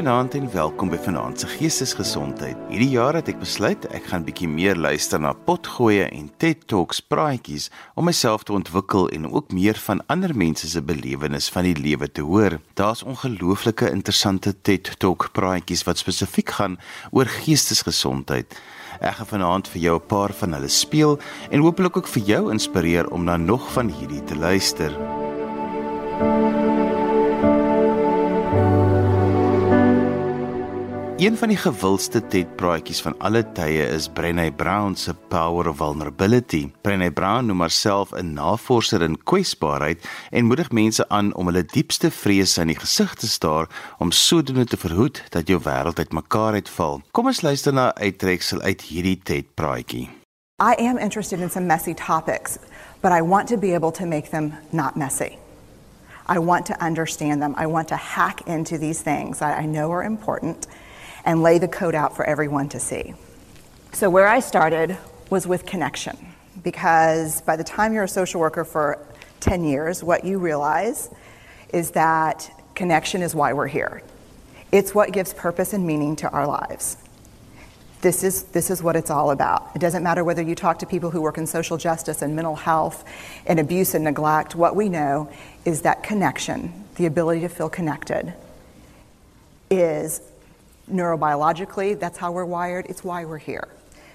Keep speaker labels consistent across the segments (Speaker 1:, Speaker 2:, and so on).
Speaker 1: Goeienaand en welkom by Vanaand se Geestesgesondheid. Hierdie jaar het ek besluit ek gaan bietjie meer luister na potgoeie en TED Talks praatjies om myself te ontwikkel en ook meer van ander mense se belewenis van die lewe te hoor. Daar's ongelooflike interessante TED Talk praatjies wat spesifiek gaan oor geestesgesondheid. Ek gaan vanaand vir jou 'n paar van hulle speel en hopelik ook vir jou inspireer om na nog van hierdie te luister. Een van die gewildste TED-praatjies van alle tye is Brené Brown se Power of Vulnerability. Brené Brown noem haarself 'n navorser in kwesbaarheid en moedig mense aan om hulle diepste vrese in die gesig te staar om sodoende te verhoed dat jou wêreld uitmekaar uitval. Kom ons luister na 'n uittreksel uit hierdie TED-praatjie.
Speaker 2: I am interested in some messy topics, but I want to be able to make them not messy. I want to understand them. I want to hack into these things I know are important and lay the code out for everyone to see. So, where I started was with connection, because by the time you're a social worker for 10 years, what you realize is that connection is why we're here. It's what gives purpose and meaning to our lives. This is, this is what it's all about. It doesn't matter whether you talk to people who work in social justice and mental health and abuse and neglect. What we know is that connection, the ability to feel connected, is neurobiologically, that's how we're wired, it's why we're here.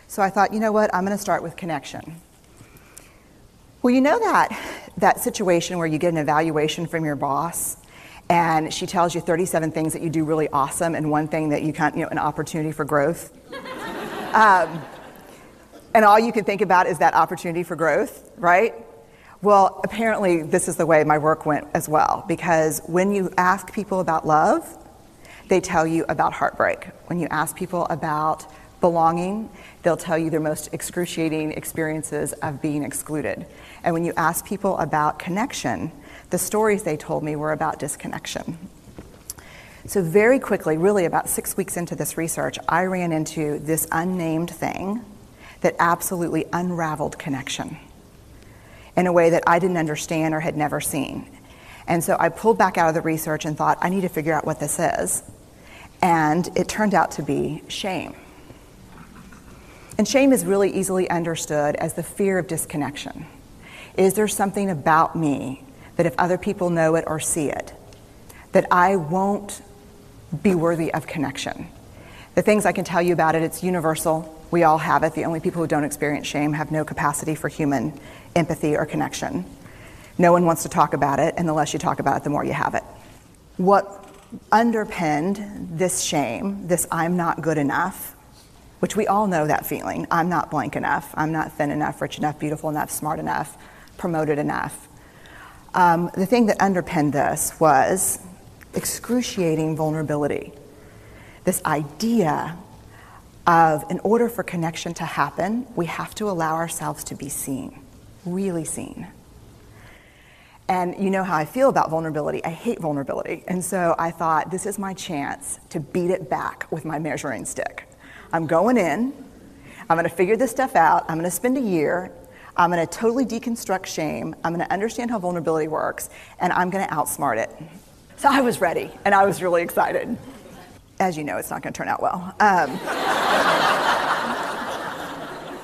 Speaker 2: So I thought, you know what, I'm going to start with connection. Well, you know that, that situation where you get an evaluation from your boss and she tells you 37 things that you do really awesome and one thing that you can't, you know, an opportunity for growth. um, and all you can think about is that opportunity for growth, right? Well, apparently, this is the way my work went as well, because when you ask people about love, they tell you about heartbreak. When you ask people about belonging, they'll tell you their most excruciating experiences of being excluded. And when you ask people about connection, the stories they told me were about disconnection. So, very quickly, really about six weeks into this research, I ran into this unnamed thing that absolutely unraveled connection in a way that I didn't understand or had never seen. And so I pulled back out of the research and thought, I need to figure out what this is. And it turned out to be shame. And shame is really easily understood as the fear of disconnection. Is there something about me that if other people know it or see it, that I won't be worthy of connection? The things I can tell you about it, it's universal. We all have it. The only people who don't experience shame have no capacity for human empathy or connection. No one wants to talk about it, and the less you talk about it, the more you have it. What underpinned this shame, this I'm not good enough, which we all know that feeling I'm not blank enough, I'm not thin enough, rich enough, beautiful enough, smart enough, promoted enough. Um, the thing that underpinned this was excruciating vulnerability. This idea of, in order for connection to happen, we have to allow ourselves to be seen, really seen. And you know how I feel about vulnerability. I hate vulnerability. And so I thought, this is my chance to beat it back with my measuring stick. I'm going in, I'm going to figure this stuff out, I'm going to spend a year, I'm going to totally deconstruct shame, I'm going to understand how vulnerability works, and I'm going to outsmart it. So I was ready, and I was really excited. As you know, it's not going to turn out well. Um,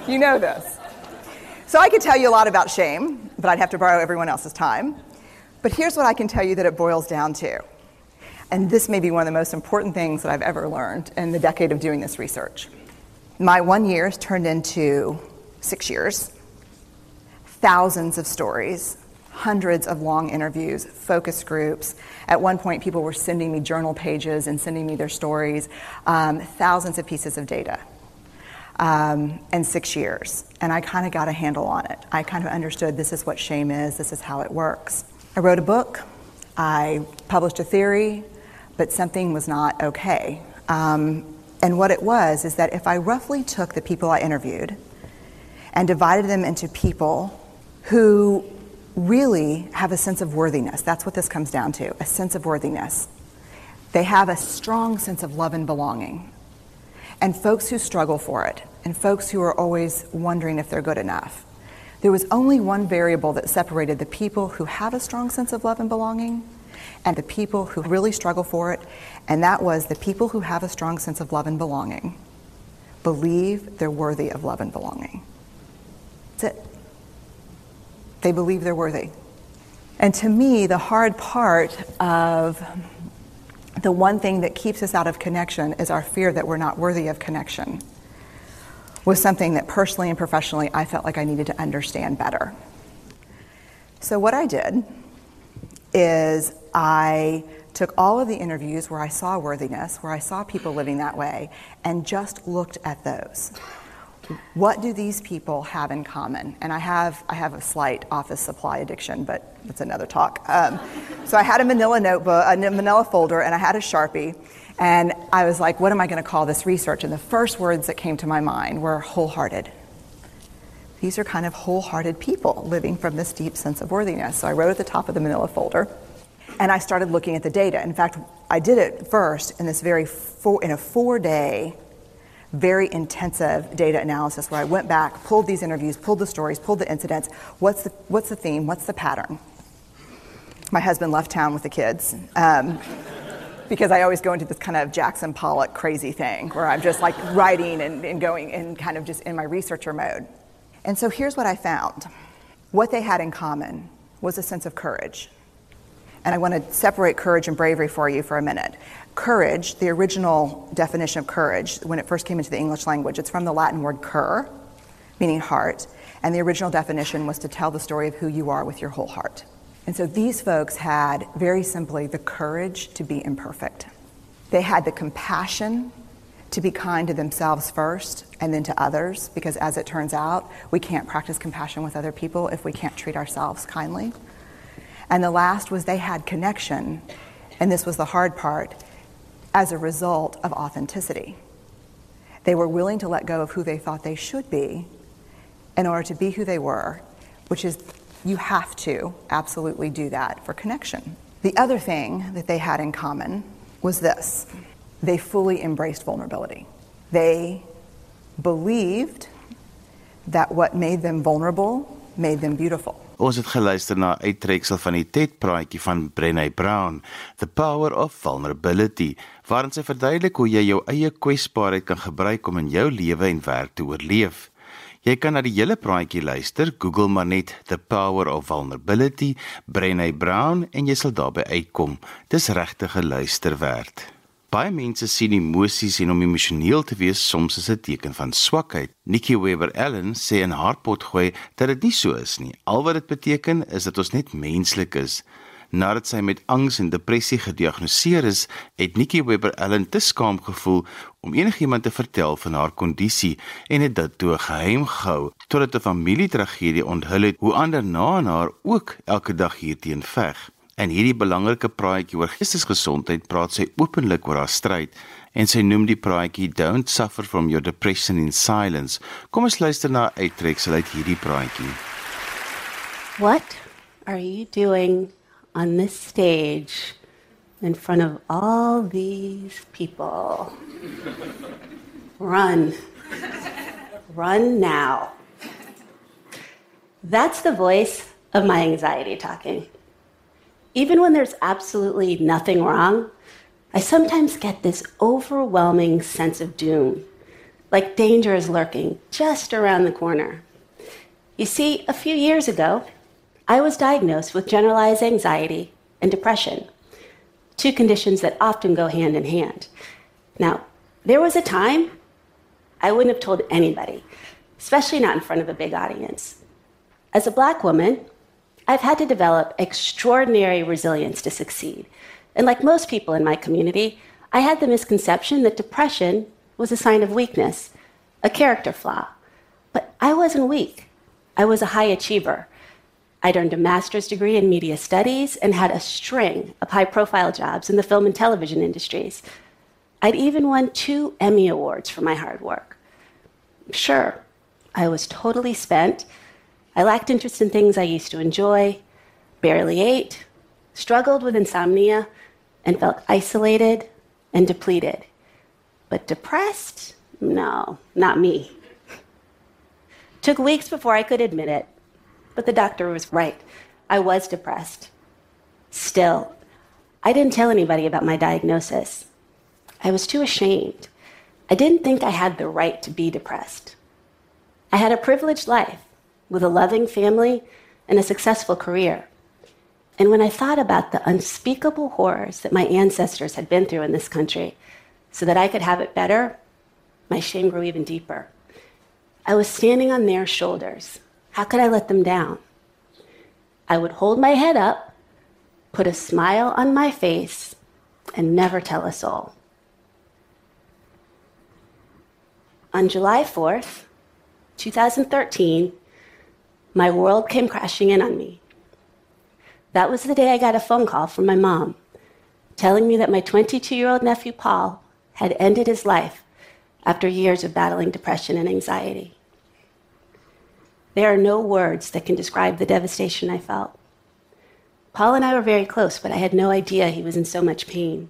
Speaker 2: you know this. So I could tell you a lot about shame, but I'd have to borrow everyone else's time. But here's what I can tell you that it boils down to. And this may be one of the most important things that I've ever learned in the decade of doing this research. My one year has turned into six years, thousands of stories, hundreds of long interviews, focus groups. At one point, people were sending me journal pages and sending me their stories, um, thousands of pieces of data um, and six years. And I kind of got a handle on it. I kind of understood this is what shame is, this is how it works. I wrote a book, I published a theory, but something was not okay. Um, and what it was is that if I roughly took the people I interviewed and divided them into people who really have a sense of worthiness, that's what this comes down to a sense of worthiness. They have a strong sense of love and belonging and folks who struggle for it, and folks who are always wondering if they're good enough. There was only one variable that separated the people who have a strong sense of love and belonging and the people who really struggle for it, and that was the people who have a strong sense of love and belonging believe they're worthy of love and belonging. That's it. They believe they're worthy. And to me, the hard part of the one thing that keeps us out of connection is our fear that we're not worthy of connection was something that personally and professionally I felt like I needed to understand better. So, what I did is I took all of the interviews where I saw worthiness, where I saw people living that way, and just looked at those. What do these people have in common? And I have, I have a slight office supply addiction, but that's another talk. Um, so I had a manila notebook, a manila folder, and I had a Sharpie. And I was like, what am I going to call this research? And the first words that came to my mind were wholehearted. These are kind of wholehearted people living from this deep sense of worthiness. So I wrote at the top of the manila folder and I started looking at the data. In fact, I did it first in this very four, in a four day, very intensive data analysis where I went back, pulled these interviews, pulled the stories, pulled the incidents. What's the, what's the theme? What's the pattern? My husband left town with the kids. Um, because I always go into this kind of Jackson Pollock crazy thing where I'm just like writing and, and going and kind of just in my researcher mode. And so here's what I found what they had in common was a sense of courage. And I want to separate courage and bravery for you for a minute. Courage, the original definition of courage, when it first came into the English language, it's from the Latin word cur, meaning heart. And the original definition was to tell the story of who you are with your whole heart. And so these folks had, very simply, the courage to be imperfect. They had the compassion to be kind to themselves first and then to others, because as it turns out, we can't practice compassion with other people if we can't treat ourselves kindly. And the last was they had connection, and this was the hard part, as a result of authenticity. They were willing to let go of who they thought they should be in order to be who they were, which is you have to absolutely do that for connection. The other thing that they had in common was this they fully embraced vulnerability. They believed that what made them vulnerable made them beautiful.
Speaker 1: Ons het geluister na uittreksel van die TED-praatjie van Brené Brown, The Power of Vulnerability, waarin sy verduidelik hoe jy jou eie kwesbaarheid kan gebruik om in jou lewe en werk te oorleef. Jy kan na die hele praatjie luister, Google maar net The Power of Vulnerability, Brené Brown en jy sal daarby uitkom. Dis regtig 'n luister werd. Baie mense sien emosies en om emosioneel te wees soms as 'n teken van swakheid. Nikki Weber Allen sê in haar potgooi dat dit nie so is nie. Al wat dit beteken is dat ons net menslik is. Nadat sy met angs en depressie gediagnoseer is, het Nikki Weber Allen te skaam gevoel om enigiemand te vertel van haar kondisie en het dit toe geheim gehou totdat 'n familietragedie onthul het hoe ander na haar ook elke dag hierteen veg. In hierdie belangrike praatjie oor geestesgesondheid praat sy openlik oor haar stryd en sy noem die praatjie Don't suffer from your depression in silence. Kom ons luister na uittreksel uit hierdie praatjie.
Speaker 3: What are you doing on this stage in front of all these people? Run. Run now. That's the voice of my anxiety talking. Even when there's absolutely nothing wrong, I sometimes get this overwhelming sense of doom, like danger is lurking just around the corner. You see, a few years ago, I was diagnosed with generalized anxiety and depression, two conditions that often go hand in hand. Now, there was a time I wouldn't have told anybody, especially not in front of a big audience. As a black woman, I've had to develop extraordinary resilience to succeed. And like most people in my community, I had the misconception that depression was a sign of weakness, a character flaw. But I wasn't weak. I was a high achiever. I'd earned a master's degree in media studies and had a string of high profile jobs in the film and television industries. I'd even won two Emmy Awards for my hard work. Sure, I was totally spent I lacked interest in things I used to enjoy, barely ate, struggled with insomnia, and felt isolated and depleted. But depressed? No, not me. Took weeks before I could admit it, but the doctor was right. I was depressed. Still, I didn't tell anybody about my diagnosis. I was too ashamed. I didn't think I had the right to be depressed. I had a privileged life with a loving family and a successful career. And when I thought about the unspeakable horrors that my ancestors had been through in this country so that I could have it better, my shame grew even deeper. I was standing on their shoulders. How could I let them down? I would hold my head up, put a smile on my face, and never tell a soul. On July 4th, 2013, my world came crashing in on me. That was the day I got a phone call from my mom telling me that my 22 year old nephew Paul had ended his life after years of battling depression and anxiety. There are no words that can describe the devastation I felt. Paul and I were very close, but I had no idea he was in so much pain.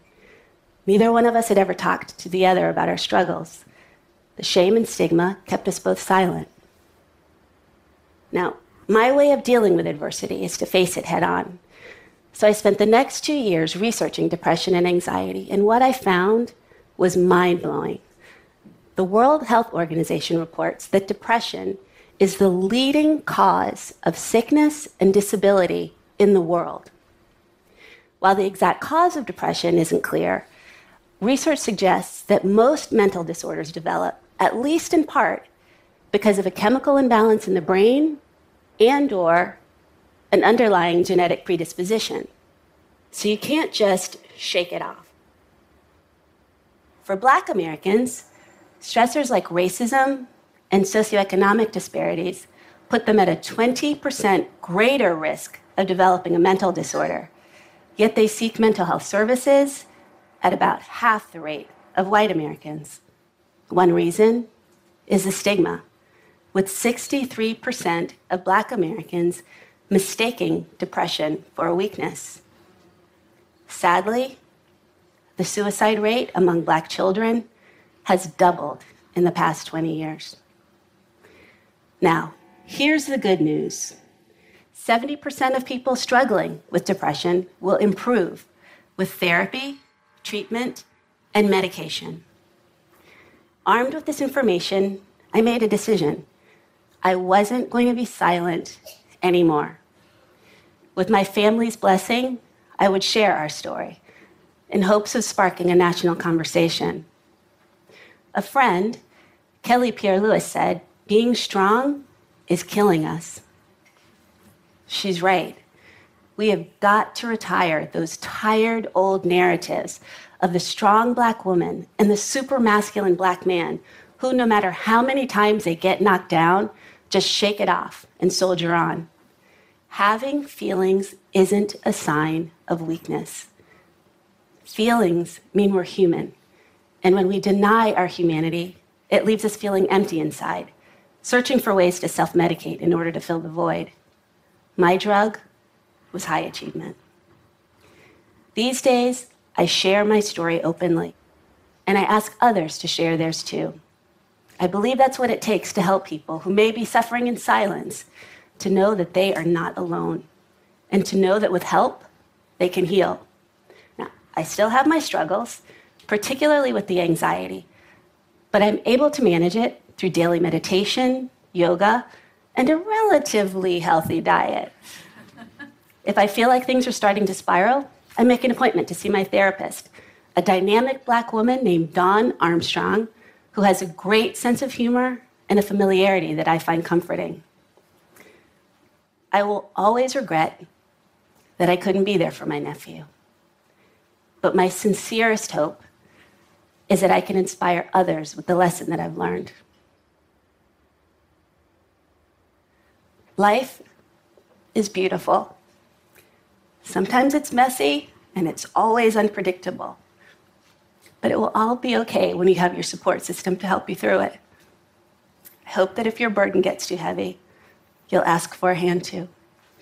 Speaker 3: Neither one of us had ever talked to the other about our struggles. The shame and stigma kept us both silent. Now, my way of dealing with adversity is to face it head on. So I spent the next two years researching depression and anxiety, and what I found was mind blowing. The World Health Organization reports that depression is the leading cause of sickness and disability in the world. While the exact cause of depression isn't clear, research suggests that most mental disorders develop, at least in part, because of a chemical imbalance in the brain and or an underlying genetic predisposition. So you can't just shake it off. For black Americans, stressors like racism and socioeconomic disparities put them at a 20% greater risk of developing a mental disorder. Yet they seek mental health services at about half the rate of white Americans. One reason is the stigma with 63% of black Americans mistaking depression for a weakness. Sadly, the suicide rate among black children has doubled in the past 20 years. Now, here's the good news 70% of people struggling with depression will improve with therapy, treatment, and medication. Armed with this information, I made a decision I wasn't going to be silent anymore. With my family's blessing, I would share our story in hopes of sparking a national conversation. A friend, Kelly Pierre-Louis, said, Being strong is killing us. She's right. We have got to retire those tired old narratives of the strong black woman and the super masculine black man who, no matter how many times they get knocked down, just shake it off and soldier on. Having feelings isn't a sign of weakness. Feelings mean we're human. And when we deny our humanity, it leaves us feeling empty inside, searching for ways to self medicate in order to fill the void. My drug was high achievement. These days, I share my story openly, and I ask others to share theirs too. I believe that's what it takes to help people who may be suffering in silence to know that they are not alone and to know that with help, they can heal. Now, I still have my struggles, particularly with the anxiety, but I'm able to manage it through daily meditation, yoga, and a relatively healthy diet. if I feel like things are starting to spiral, I make an appointment to see my therapist, a dynamic black woman named Dawn Armstrong who has a great sense of humor and a familiarity that I find comforting. I will always regret that I couldn't be there for my nephew. But my sincerest hope is that I can inspire others with the lesson that I've learned. Life is beautiful. Sometimes it's messy and it's always unpredictable but it will all be okay when you have your support system to help you through it. I hope that if your burden gets too heavy, you'll ask for a hand too.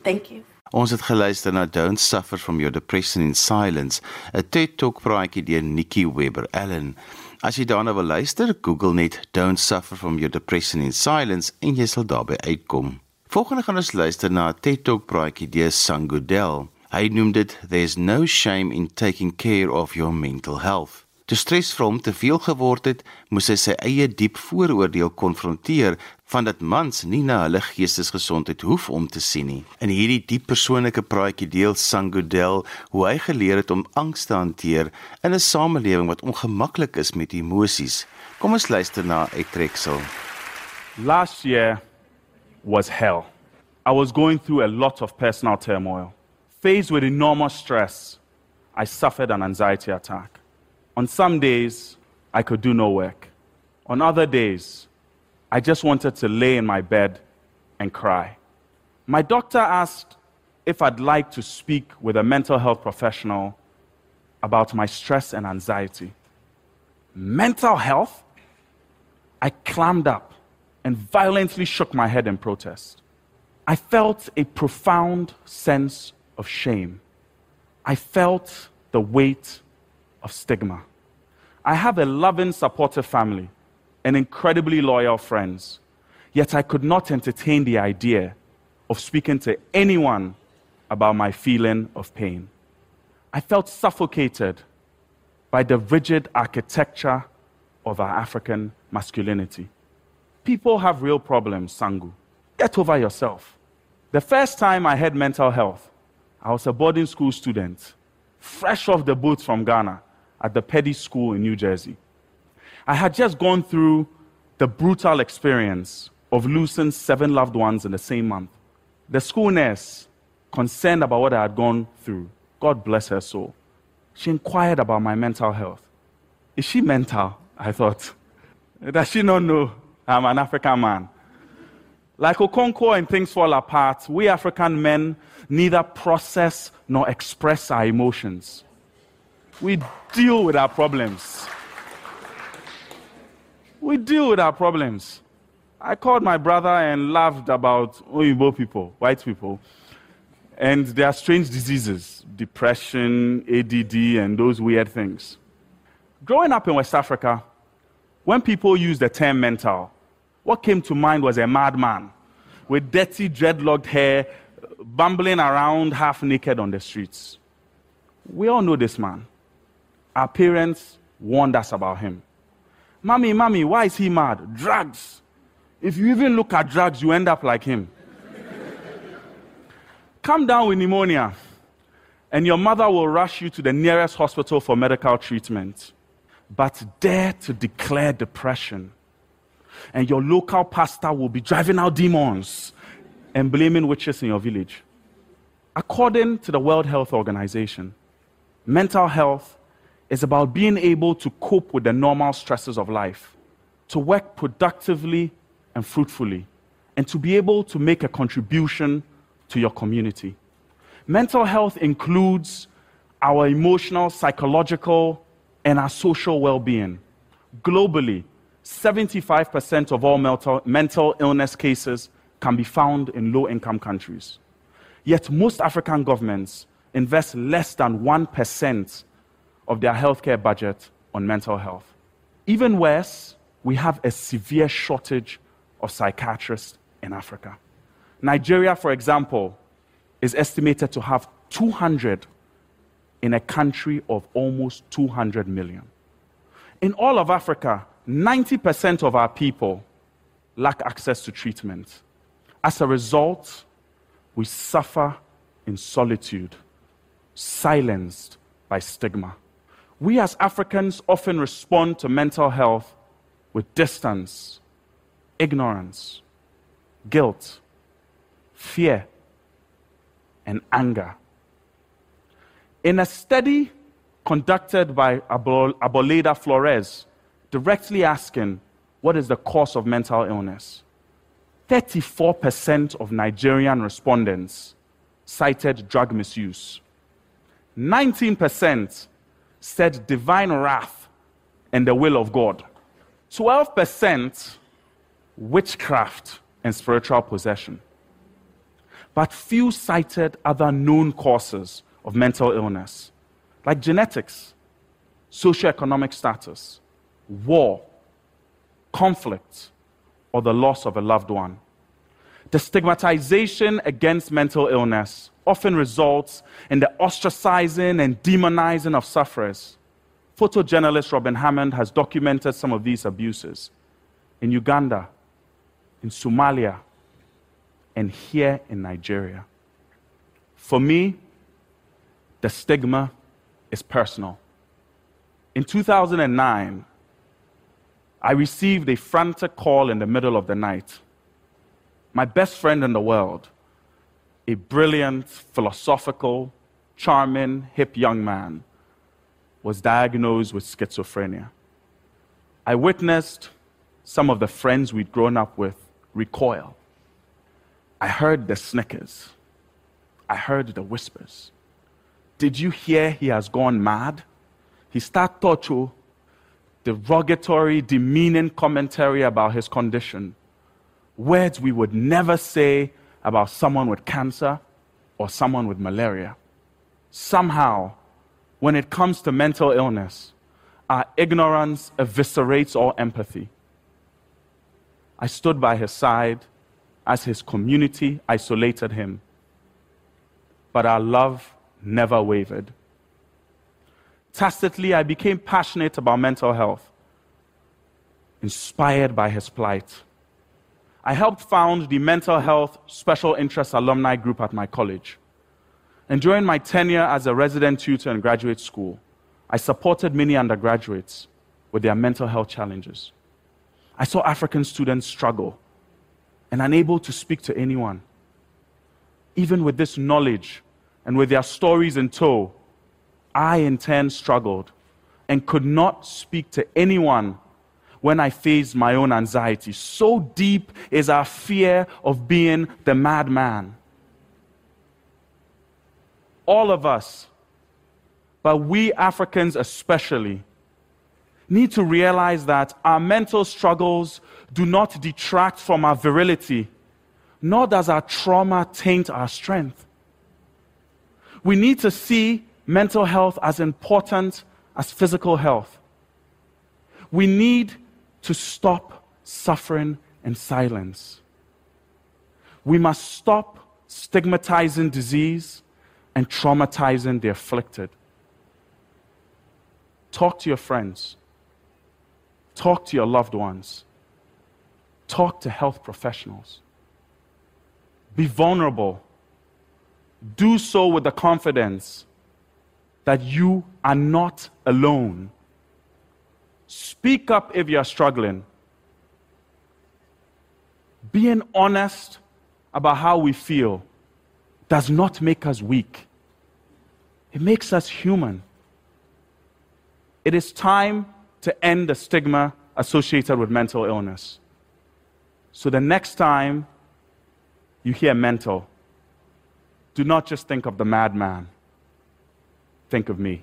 Speaker 3: Thank you.
Speaker 1: Ons het geluister na Don't Suffer from Your Depression in Silence, 'n TED Talk praatjie deur Nikki Webber Allen. As jy daarna wil luister, Google net Don't Suffer from Your Depression in Silence en jy sal daarby uitkom. Volgende gaan ons luister na 'n TED Talk praatjie deur Sangodel. Hy noem dit there's no shame in taking care of your mental health. Toe stres hom te veel geword het, moes hy sy eie diep vooroordeel konfronteer van dat mans nie na hulle geestesgesondheid hoef om te sien nie. In hierdie diep persoonlike praatjie deel Sangudel hoe hy geleer het om angs te hanteer in 'n samelewing wat ongemaklik is met emosies. Kom ons luister na Etreksel.
Speaker 4: Last year was hell. I was going through a lot of personal turmoil. Faced with enormous stress, I suffered an anxiety attack. On some days, I could do no work. On other days, I just wanted to lay in my bed and cry. My doctor asked if I'd like to speak with a mental health professional about my stress and anxiety. Mental health? I clammed up and violently shook my head in protest. I felt a profound sense of shame. I felt the weight of stigma. I have a loving, supportive family and incredibly loyal friends, yet I could not entertain the idea of speaking to anyone about my feeling of pain. I felt suffocated by the rigid architecture of our African masculinity. People have real problems, Sangu. Get over yourself. The first time I had mental health, I was a boarding school student, fresh off the boat from Ghana at the Peddie School in New Jersey. I had just gone through the brutal experience of losing seven loved ones in the same month. The school nurse, concerned about what I had gone through, God bless her soul, she inquired about my mental health. Is she mental? I thought. Does she not know I'm an African man? Like Okonkwo and Things Fall Apart, we African men neither process nor express our emotions we deal with our problems. We deal with our problems. I called my brother and laughed about Oyibo people, white people, and their strange diseases depression, ADD, and those weird things. Growing up in West Africa, when people use the term mental, what came to mind was a madman with dirty, dreadlocked hair, bumbling around half naked on the streets. We all know this man. Our parents warned us about him. Mommy, mommy, why is he mad? Drugs. If you even look at drugs, you end up like him. Come down with pneumonia, and your mother will rush you to the nearest hospital for medical treatment. But dare to declare depression, and your local pastor will be driving out demons and blaming witches in your village. According to the World Health Organization, mental health is about being able to cope with the normal stresses of life, to work productively and fruitfully, and to be able to make a contribution to your community. Mental health includes our emotional, psychological, and our social well being. Globally, 75% of all mental, illness cases can be found in low income countries. Yet, most African governments invest less than 1% of their healthcare budget on mental health. Even worse, we have a severe shortage of psychiatrists in Africa. Nigeria, for example, is estimated to have 200 in a country of almost 200 million. In all of Africa, 90% of our people lack access to treatment. As a result, we suffer in solitude, silenced by stigma we as Africans often respond to mental health with distance, ignorance, guilt, fear, and anger. In a study conducted by Arboleda-Flórez, directly asking what is the cause of mental illness, 34% of Nigerian respondents cited drug misuse. 19% said divine wrath and the will of God. 12% witchcraft and spiritual possession. But few cited other known causes of mental illness, like genetics, socioeconomic status, war, conflict, or the loss of a loved one. The stigmatization against mental illness often results in the ostracizing and demonizing of sufferers. Photojournalist Robin Hammond has documented some of these abuses in Uganda, in Somalia, and here in Nigeria. For me, the stigma is personal. In 2009, I received a frantic call in the middle of the night. My best friend in the world, a brilliant, philosophical, charming, hip young man, was diagnosed with schizophrenia. I witnessed some of the friends we'd grown up with recoil. I heard the snickers. I heard the whispers. Did you hear he has gone mad? He started torture, derogatory, demeaning commentary about his condition. Words we would never say about someone with cancer or someone with malaria. Somehow, when it comes to mental illness, our ignorance eviscerates all empathy. I stood by his side as his community isolated him. But our love never wavered. Tacitly, I became passionate about mental health, inspired by his plight. I helped found the Mental Health Special Interest Alumni Group at my college. And during my tenure as a resident tutor in graduate school, I supported many undergraduates with their mental health challenges. I saw African students struggle and unable to speak to anyone. Even with this knowledge and with their stories in tow, I in turn struggled and could not speak to anyone when I faced my own anxiety. So deep is our fear of being the madman all of us, but we Africans especially, need to realize that our mental struggles do not detract from our virility, nor does our trauma taint our strength. We need to see mental health as important as physical health. We need to stop suffering in silence. We must stop stigmatizing disease and traumatizing the afflicted. Talk to your friends. Talk to your loved ones. Talk to health professionals. Be vulnerable. Do so with the confidence that you are not alone. Speak up if you're struggling. Being honest about how we feel does not make us weak, it makes us human. It is time to end the stigma associated with mental illness. So the next time you hear mental, do not just think of the madman. Think of me.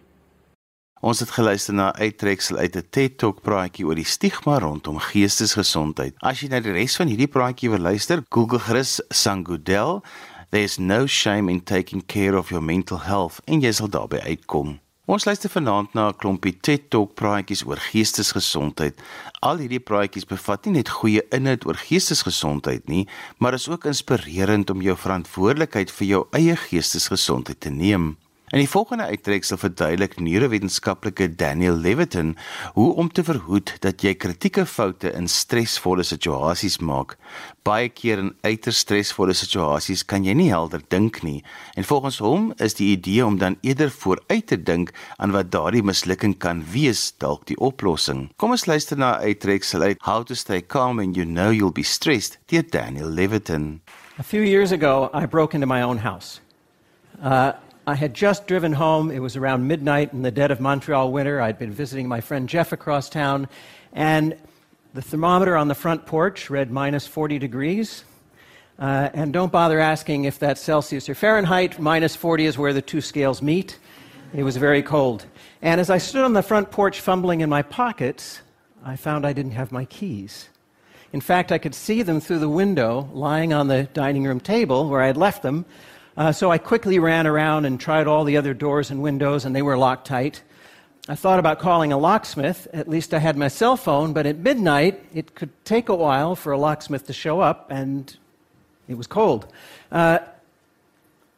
Speaker 1: Ons het geluister na uittreksel uit 'n TED Talk praatjie oor die stigma rondom geestesgesondheid. As jy na die res van hierdie praatjie wil luister, Google gerus Sangudel There's no shame in taking care of your mental health en jy sal daarby uitkom. Ons luister vanaand na 'n klompie TED Talk praatjies oor geestesgesondheid. Al hierdie praatjies bevat nie net goeie inhoud oor geestesgesondheid nie, maar is ook inspirerend om jou verantwoordelikheid vir jou eie geestesgesondheid te neem. In die volgende uittreksel verduidelik neurowetenskaplike Daniel Levitin hoe om te verhoed dat jy kritieke foute in stresvolle situasies maak. Baie keer in uiters stresvolle situasies kan jy nie helder dink nie en volgens hom is die idee om dan eerder vooruit te dink aan wat daardie mislukking kan wees dalk die oplossing. Kom ons luister na 'n uittreksel uit How to Stay Calm when You Know You'll Be Stressed deur Daniel Levitin.
Speaker 5: A few years ago, I broke into my own house. Uh, I had just driven home. It was around midnight in the dead of Montreal winter. I'd been visiting my friend Jeff across town, and the thermometer on the front porch read minus 40 degrees. Uh, and don't bother asking if that's Celsius or Fahrenheit. Minus 40 is where the two scales meet. It was very cold. And as I stood on the front porch fumbling in my pockets, I found I didn't have my keys. In fact, I could see them through the window lying on the dining room table where I had left them, uh, so I quickly ran around and tried all the other doors and windows, and they were locked tight. I thought about calling a locksmith. At least I had my cell phone, but at midnight, it could take a while for a locksmith to show up, and It was cold. Uh,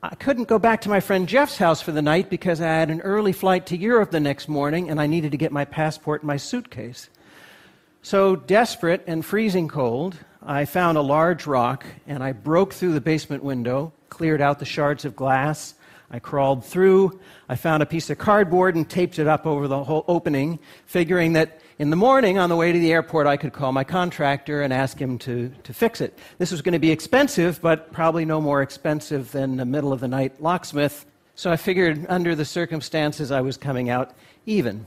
Speaker 5: I couldn't go back to my friend Jeff's house for the night because I had an early flight to Europe the next morning and I needed to get my passport and my suitcase. So, desperate and freezing cold, I found a large rock and I broke through the basement window, cleared out the shards of glass. I crawled through. I found a piece of cardboard and taped it up over the whole opening, figuring that in the morning, on the way to the airport, I could call my contractor and ask him to, to fix it. This was going to be expensive, but probably no more expensive than a middle of the night locksmith. So I figured, under the circumstances, I was coming out even.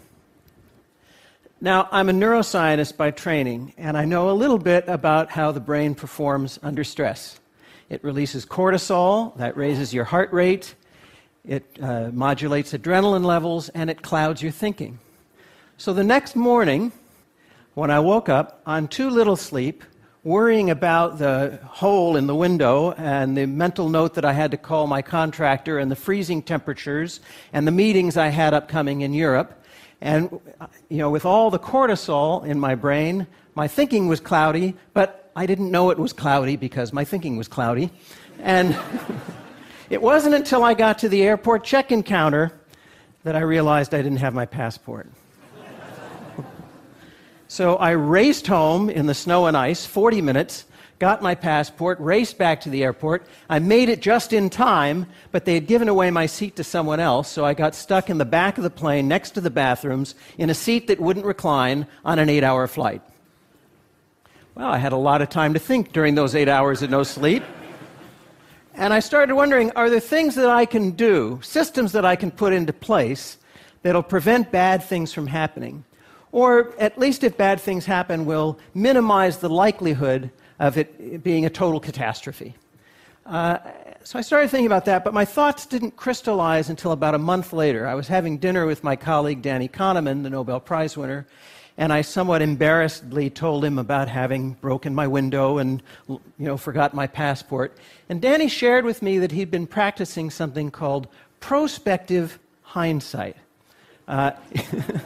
Speaker 5: Now, I'm a neuroscientist by training, and I know a little bit about how the brain performs under stress. It releases cortisol, that raises your heart rate, it uh, modulates adrenaline levels, and it clouds your thinking. So the next morning, when I woke up on too little sleep, worrying about the hole in the window and the mental note that I had to call my contractor and the freezing temperatures and the meetings I had upcoming in Europe, and you know, with all the cortisol in my brain, my thinking was cloudy, but I didn't know it was cloudy because my thinking was cloudy. And it wasn't until I got to the airport check-in counter that I realized I didn't have my passport. So I raced home in the snow and ice, 40 minutes, got my passport, raced back to the airport. I made it just in time, but they had given away my seat to someone else, so I got stuck in the back of the plane next to the bathrooms in a seat that wouldn't recline on an eight hour flight. Well, I had a lot of time to think during those eight hours of no sleep. And I started wondering are there things that I can do, systems that I can put into place that'll prevent bad things from happening? or at least if bad things happen, will minimize the likelihood of it being a total catastrophe. Uh, so I started thinking about that, but my thoughts didn't crystallize until about a month later. I was having dinner with my colleague Danny Kahneman, the Nobel Prize winner, and I somewhat embarrassedly told him about having broken my window and you know forgot my passport. And Danny shared with me that he'd been practicing something called prospective hindsight. Uh,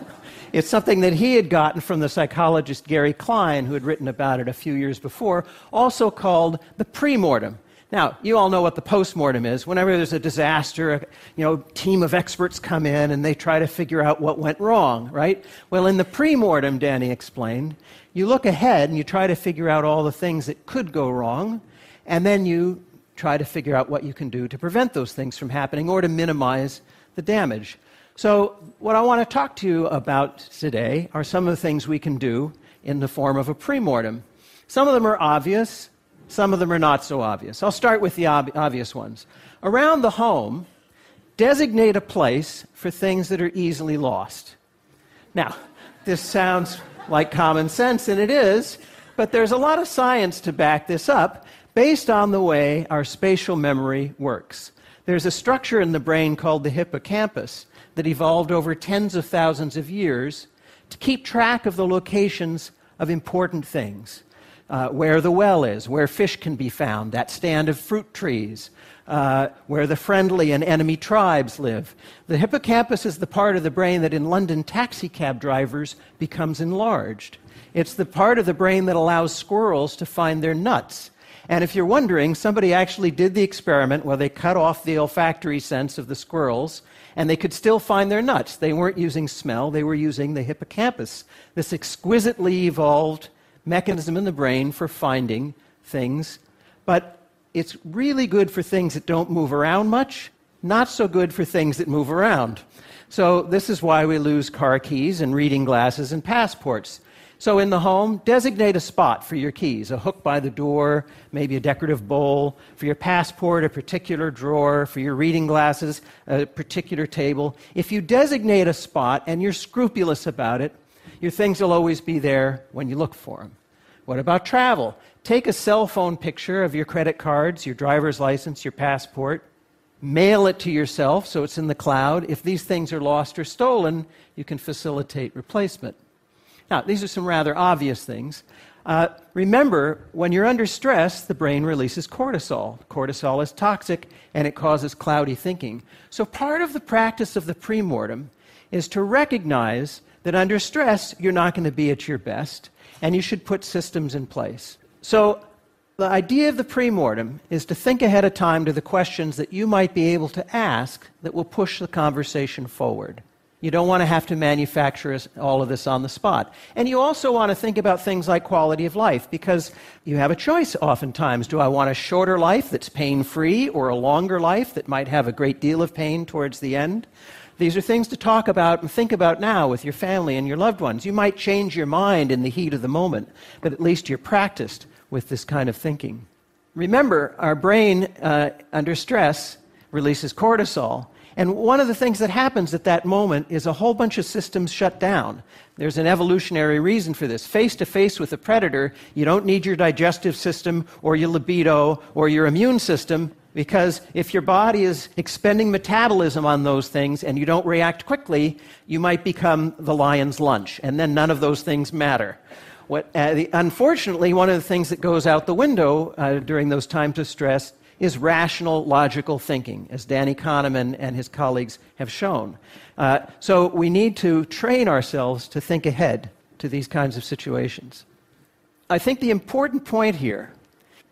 Speaker 5: It's something that he had gotten from the psychologist Gary Klein, who had written about it a few years before, also called the premortem. Now, you all know what the postmortem is. Whenever there's a disaster, a you know, team of experts come in and they try to figure out what went wrong, right? Well, in the premortem, Danny explained, you look ahead and you try to figure out all the things that could go wrong, and then you try to figure out what you can do to prevent those things from happening or to minimize the damage. So, what I want to talk to you about today are some of the things we can do in the form of a premortem. Some of them are obvious, some of them are not so obvious. I'll start with the ob- obvious ones. Around the home, designate a place for things that are easily lost. Now, this sounds like common sense, and it is, but there's a lot of science to back this up based on the way our spatial memory works. There's a structure in the brain called the hippocampus that evolved over tens of thousands of years to keep track of the locations of important things. Uh, where the well is, where fish can be found, that stand of fruit trees, uh, where the friendly and enemy tribes live. The hippocampus is the part of the brain that in London taxicab drivers becomes enlarged. It's the part of the brain that allows squirrels to find their nuts. And if you're wondering, somebody actually did the experiment where they cut off the olfactory sense of the squirrels and they could still find their nuts. They weren't using smell, they were using the hippocampus, this exquisitely evolved mechanism in the brain for finding things. But it's really good for things that don't move around much, not so good for things that move around. So, this is why we lose car keys and reading glasses and passports. So, in the home, designate a spot for your keys a hook by the door, maybe a decorative bowl. For your passport, a particular drawer. For your reading glasses, a particular table. If you designate a spot and you're scrupulous about it, your things will always be there when you look for them. What about travel? Take a cell phone picture of your credit cards, your driver's license, your passport. Mail it to yourself so it's in the cloud. If these things are lost or stolen, you can facilitate replacement. Now, these are some rather obvious things. Uh, remember, when you're under stress, the brain releases cortisol. Cortisol is toxic and it causes cloudy thinking. So, part of the practice of the premortem is to recognize that under stress, you're not going to be at your best and you should put systems in place. So, The idea of the premortem is to think ahead of time to the questions that you might be able to ask that will push the conversation forward. You don't want to have to manufacture all of this on the spot. And you also want to think about things like quality of life because you have a choice oftentimes. Do I want a shorter life that's pain free or a longer life that might have a great deal of pain towards the end? These are things to talk about and think about now with your family and your loved ones. You might change your mind in the heat of the moment, but at least you're practiced with this kind of thinking. Remember, our brain uh, under stress releases cortisol. And one of the things that happens at that moment is a whole bunch of systems shut down. There's an evolutionary reason for this. Face to face with a predator, you don't need your digestive system or your libido or your immune system because if your body is expending metabolism on those things and you don't react quickly, you might become the lion's lunch, and then none of those things matter. What, uh, the, unfortunately, one of the things that goes out the window uh, during those times of stress is rational, logical thinking, as Danny Kahneman and his colleagues have shown. Uh, so we need to train ourselves to think ahead to these kinds of situations. I think the important point here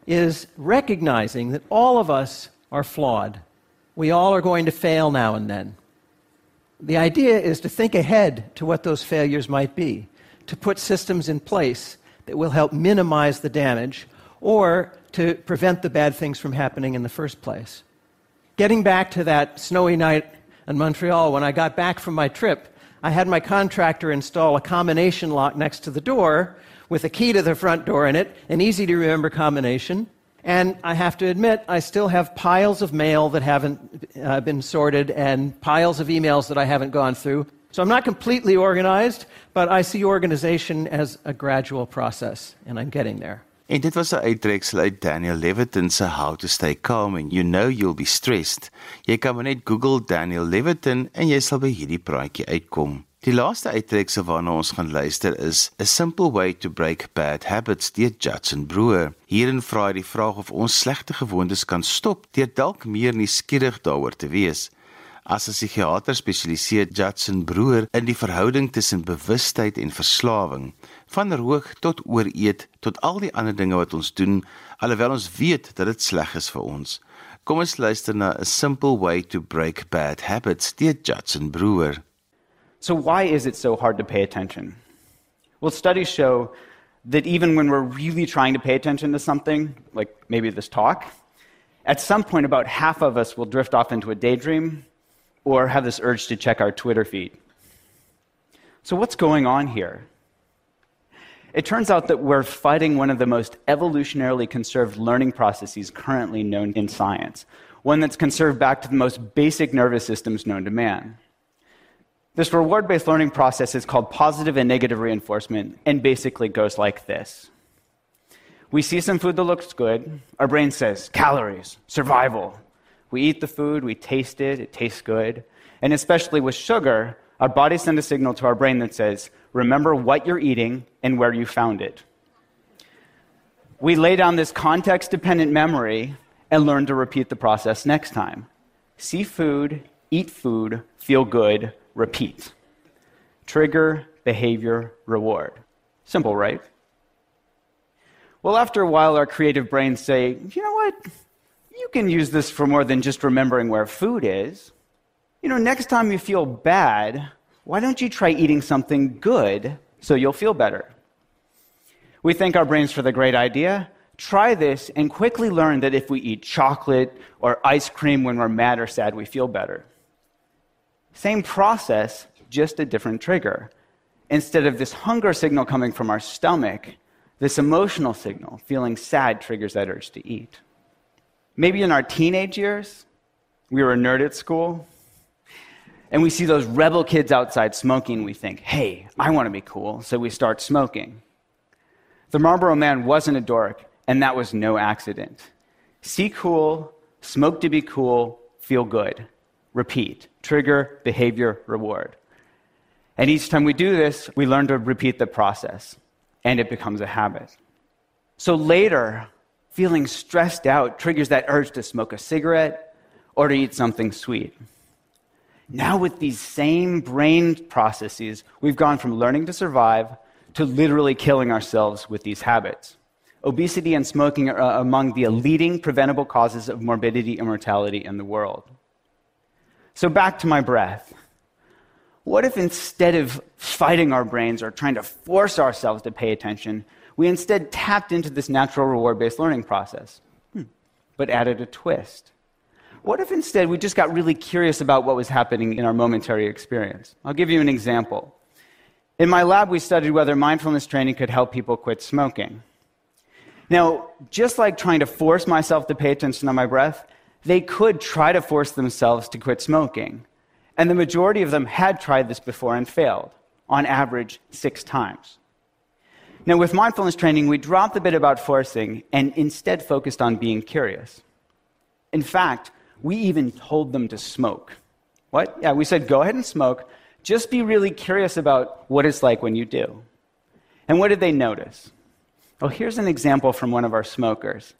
Speaker 5: is recognizing that all of us are flawed. We all are going to fail now and then. The idea is to think ahead to what those failures might be, to put systems in place that will help minimize the damage or to prevent the bad things from happening in the first place. Getting back to that snowy night in Montreal, when I got back from my trip, I had my contractor install a combination lock next to the door with a key to the front door in it, an easy to remember combination. And I have to admit, I still have piles of mail that haven't uh, been sorted and piles of emails that I haven't gone through. So I'm not completely organized, but I see organization as a gradual process, and I'm getting there.
Speaker 1: En dit was 'n uittreksel uit Daniel Levitin se How to Stay Calm and You Know You'll Be Stressed. Jy kan net Google Daniel Levitin en jy sal by hierdie praatjie uitkom. Die laaste uittreksel waarna ons gaan luister is A Simple Way to Break Bad Habits deur Judson Brewer. Hierin vra hy die vraag of ons slegte gewoontes kan stop deur dalk meer nuuskierig daaroor te wees. As 'n psigiater spesialiseer Judson Brewer in die verhouding tussen bewustheid en verslawing, van rook tot ooreet tot al die ander dinge wat ons doen alhoewel ons weet dat dit sleg is vir ons. Kom ons luister na A Simple Way to Break Bad Habits deur Judson Brewer.
Speaker 6: So, why is it so hard to pay attention? Well, studies show that even when we're really trying to pay attention to something, like maybe this talk, at some point about half of us will drift off into a daydream or have this urge to check our Twitter feed. So, what's going on here? It turns out that we're fighting one of the most evolutionarily conserved learning processes currently known in science, one that's conserved back to the most basic nervous systems known to man. This reward based learning process is called positive and negative reinforcement and basically goes like this. We see some food that looks good. Our brain says, calories, survival. We eat the food, we taste it, it tastes good. And especially with sugar, our body sends a signal to our brain that says, remember what you're eating and where you found it. We lay down this context dependent memory and learn to repeat the process next time. See food, eat food, feel good, repeat. Trigger, behavior, reward. Simple, right? Well, after a while, our creative brains say, you know what? You can use this for more than just remembering where food is. You know, next time you feel bad, why don't you try eating something good so you'll feel better? We thank our brains for the great idea. Try this and quickly learn that if we eat chocolate or ice cream when we're mad or sad, we feel better. Same process, just a different trigger. Instead of this hunger signal coming from our stomach, this emotional signal, feeling sad, triggers that urge to eat. Maybe in our teenage years, we were a nerd at school, and we see those rebel kids outside smoking, we think, hey, I want to be cool, so we start smoking. The Marlboro man wasn't a dork, and that was no accident. See cool, smoke to be cool, feel good. Repeat trigger, behavior, reward. And each time we do this, we learn to repeat the process, and it becomes a habit. So later, feeling stressed out triggers that urge to smoke a cigarette or to eat something sweet. Now, with these same brain processes, we've gone from learning to survive to literally killing ourselves with these habits. obesity and smoking are uh, among the leading preventable causes of morbidity and mortality in the world. So, back to my breath. What if instead of fighting our brains or trying to force ourselves to pay attention, we instead tapped into this natural reward based learning process, hmm. but added a twist? What if instead we just got really curious about what was happening in our momentary experience? I'll give you an example. In my lab, we studied whether mindfulness training could help people quit smoking. Now, just like trying to force myself to pay attention to my breath, they could try to force themselves to quit smoking. And the majority of them had tried this before and failed, on average, six times. Now, with mindfulness training, we dropped the bit about forcing and instead focused on being curious. In fact, we even told them to smoke. What? Yeah, we said, go ahead and smoke. Just be really curious about what it's like when you do. And what did they notice? Well, here's an example from one of our smokers.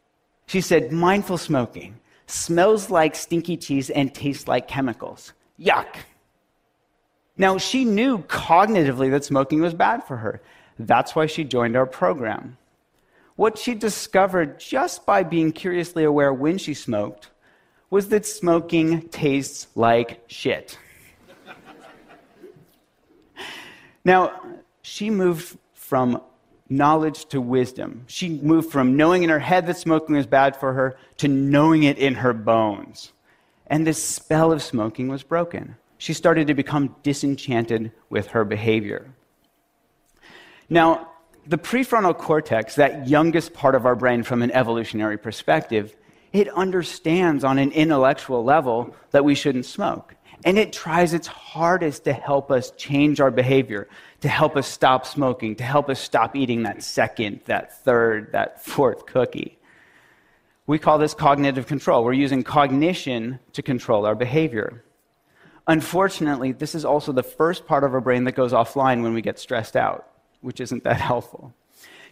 Speaker 6: She said, mindful smoking smells like stinky cheese and tastes like chemicals. Yuck. Now, she knew cognitively that smoking was bad for her. That's why she joined our program. What she discovered just by being curiously aware when she smoked was that smoking tastes like shit. now, she moved from knowledge to wisdom. She moved from knowing in her head that smoking was bad for her to knowing it in her bones. And this spell of smoking was broken. She started to become disenchanted with her behavior. Now, the prefrontal cortex, that youngest part of our brain from an evolutionary perspective, it understands on an intellectual level that we shouldn't smoke. And it tries its hardest to help us change our behavior, to help us stop smoking, to help us stop eating that second, that third, that fourth cookie. We call this cognitive control. We're using cognition to control our behavior. Unfortunately, this is also the first part of our brain that goes offline when we get stressed out, which isn't that helpful.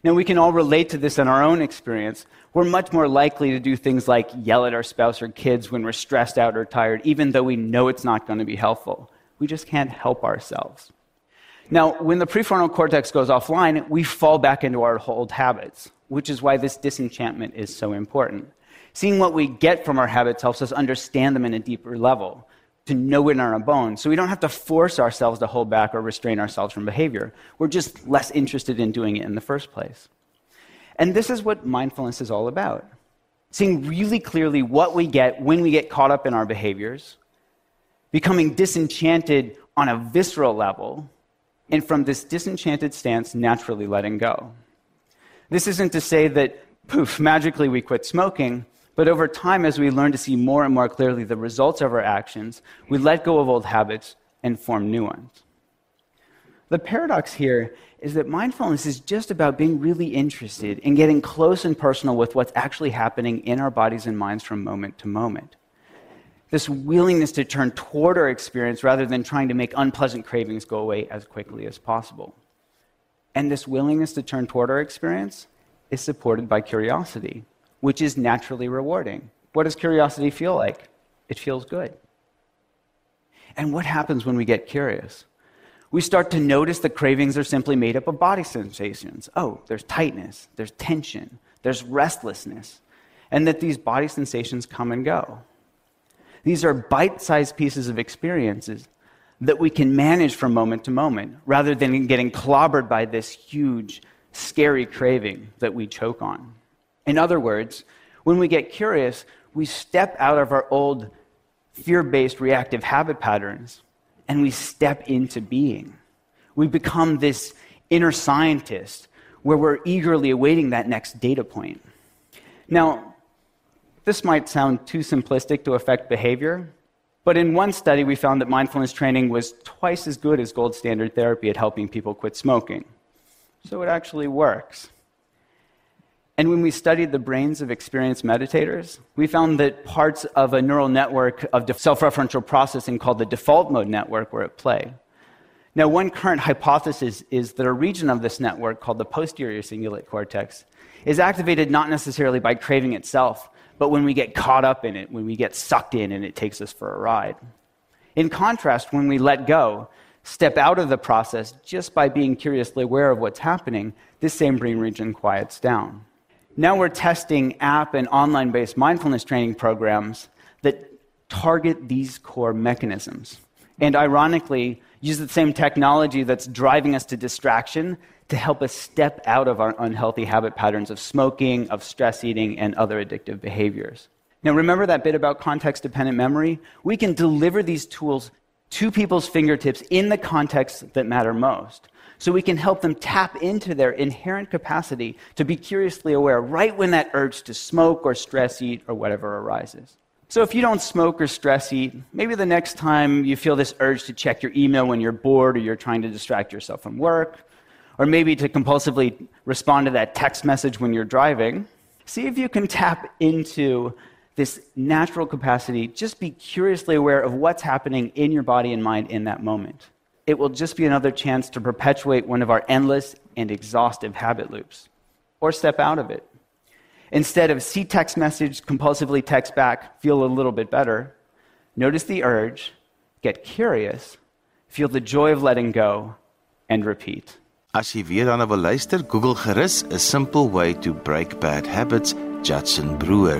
Speaker 6: Now, we can all relate to this in our own experience. We're much more likely to do things like yell at our spouse or kids when we're stressed out or tired, even though we know it's not going to be helpful. We just can't help ourselves. Now, when the prefrontal cortex goes offline, we fall back into our old habits, which is why this disenchantment is so important. Seeing what we get from our habits helps us understand them in a deeper level, to know it in our bones. So we don't have to force ourselves to hold back or restrain ourselves from behavior. We're just less interested in doing it in the first place. And this is what mindfulness is all about seeing really clearly what we get when we get caught up in our behaviors, becoming disenchanted on a visceral level and from this disenchanted stance, naturally letting go. This isn't to say that, poof, magically we quit smoking, but over time, as we learn to see more and more clearly the results of our actions, we let go of old habits and form new ones. The paradox here is that mindfulness is just about being really interested in getting close and personal with what's actually happening in our bodies and minds from moment to moment this willingness to turn toward our experience rather than trying to make unpleasant cravings go away as quickly as possible. And this willingness to turn toward our experience is supported by curiosity, which is naturally rewarding. What does curiosity feel like? It feels good. And what happens when we get curious? We start to notice that cravings are simply made up of body sensations. Oh, there's tightness, there's tension, there's restlessness, and that these body sensations come and go. These are bite sized pieces of experiences that we can manage from moment to moment rather than getting clobbered by this huge, scary craving that we choke on. In other words, when we get curious, we step out of our old fear based reactive habit patterns and we step into being. We become this inner scientist where we're eagerly awaiting that next data point. Now, this might sound too simplistic to affect behavior, but in one study, we found that mindfulness training was twice as good as gold standard therapy at helping people quit smoking. So it actually works. And when we studied the brains of experienced meditators, we found that parts of a neural network of self referential processing called the default mode network were at play. Now, one current hypothesis is that a region of this network called the posterior cingulate cortex is activated not necessarily by craving itself, but when we get caught up in it, when we get sucked in and it takes us for a ride. In contrast, when we let go, step out of the process just by being curiously aware of what's happening, this same brain region quiets down. Now we're testing app and online based mindfulness training programs that target these core mechanisms. And ironically, use the same technology that's driving us to distraction to help us step out of our unhealthy habit patterns of smoking, of stress eating, and other addictive behaviors. Now, remember that bit about context dependent memory? We can deliver these tools to people's fingertips in the contexts that matter most. So we can help them tap into their inherent capacity to be curiously aware right when that urge to smoke or stress eat or whatever arises. So if you don't smoke or stress eat, maybe the next time you feel this urge to check your email when you're bored or you're trying to distract yourself from work, or maybe to compulsively respond to that text message when you're driving, see if you can tap into this natural capacity, just be curiously aware of what's happening in your body and mind in that moment. It will just be another chance to perpetuate one of our endless and exhaustive habit loops, or step out of it. Instead of see text message, compulsively text back, feel a little bit better, notice the urge, get curious, feel the joy of letting go, and repeat.
Speaker 1: As jy weer daarna wil luister, Google gerus 'n simple way to break bad habits, Judson Brewer.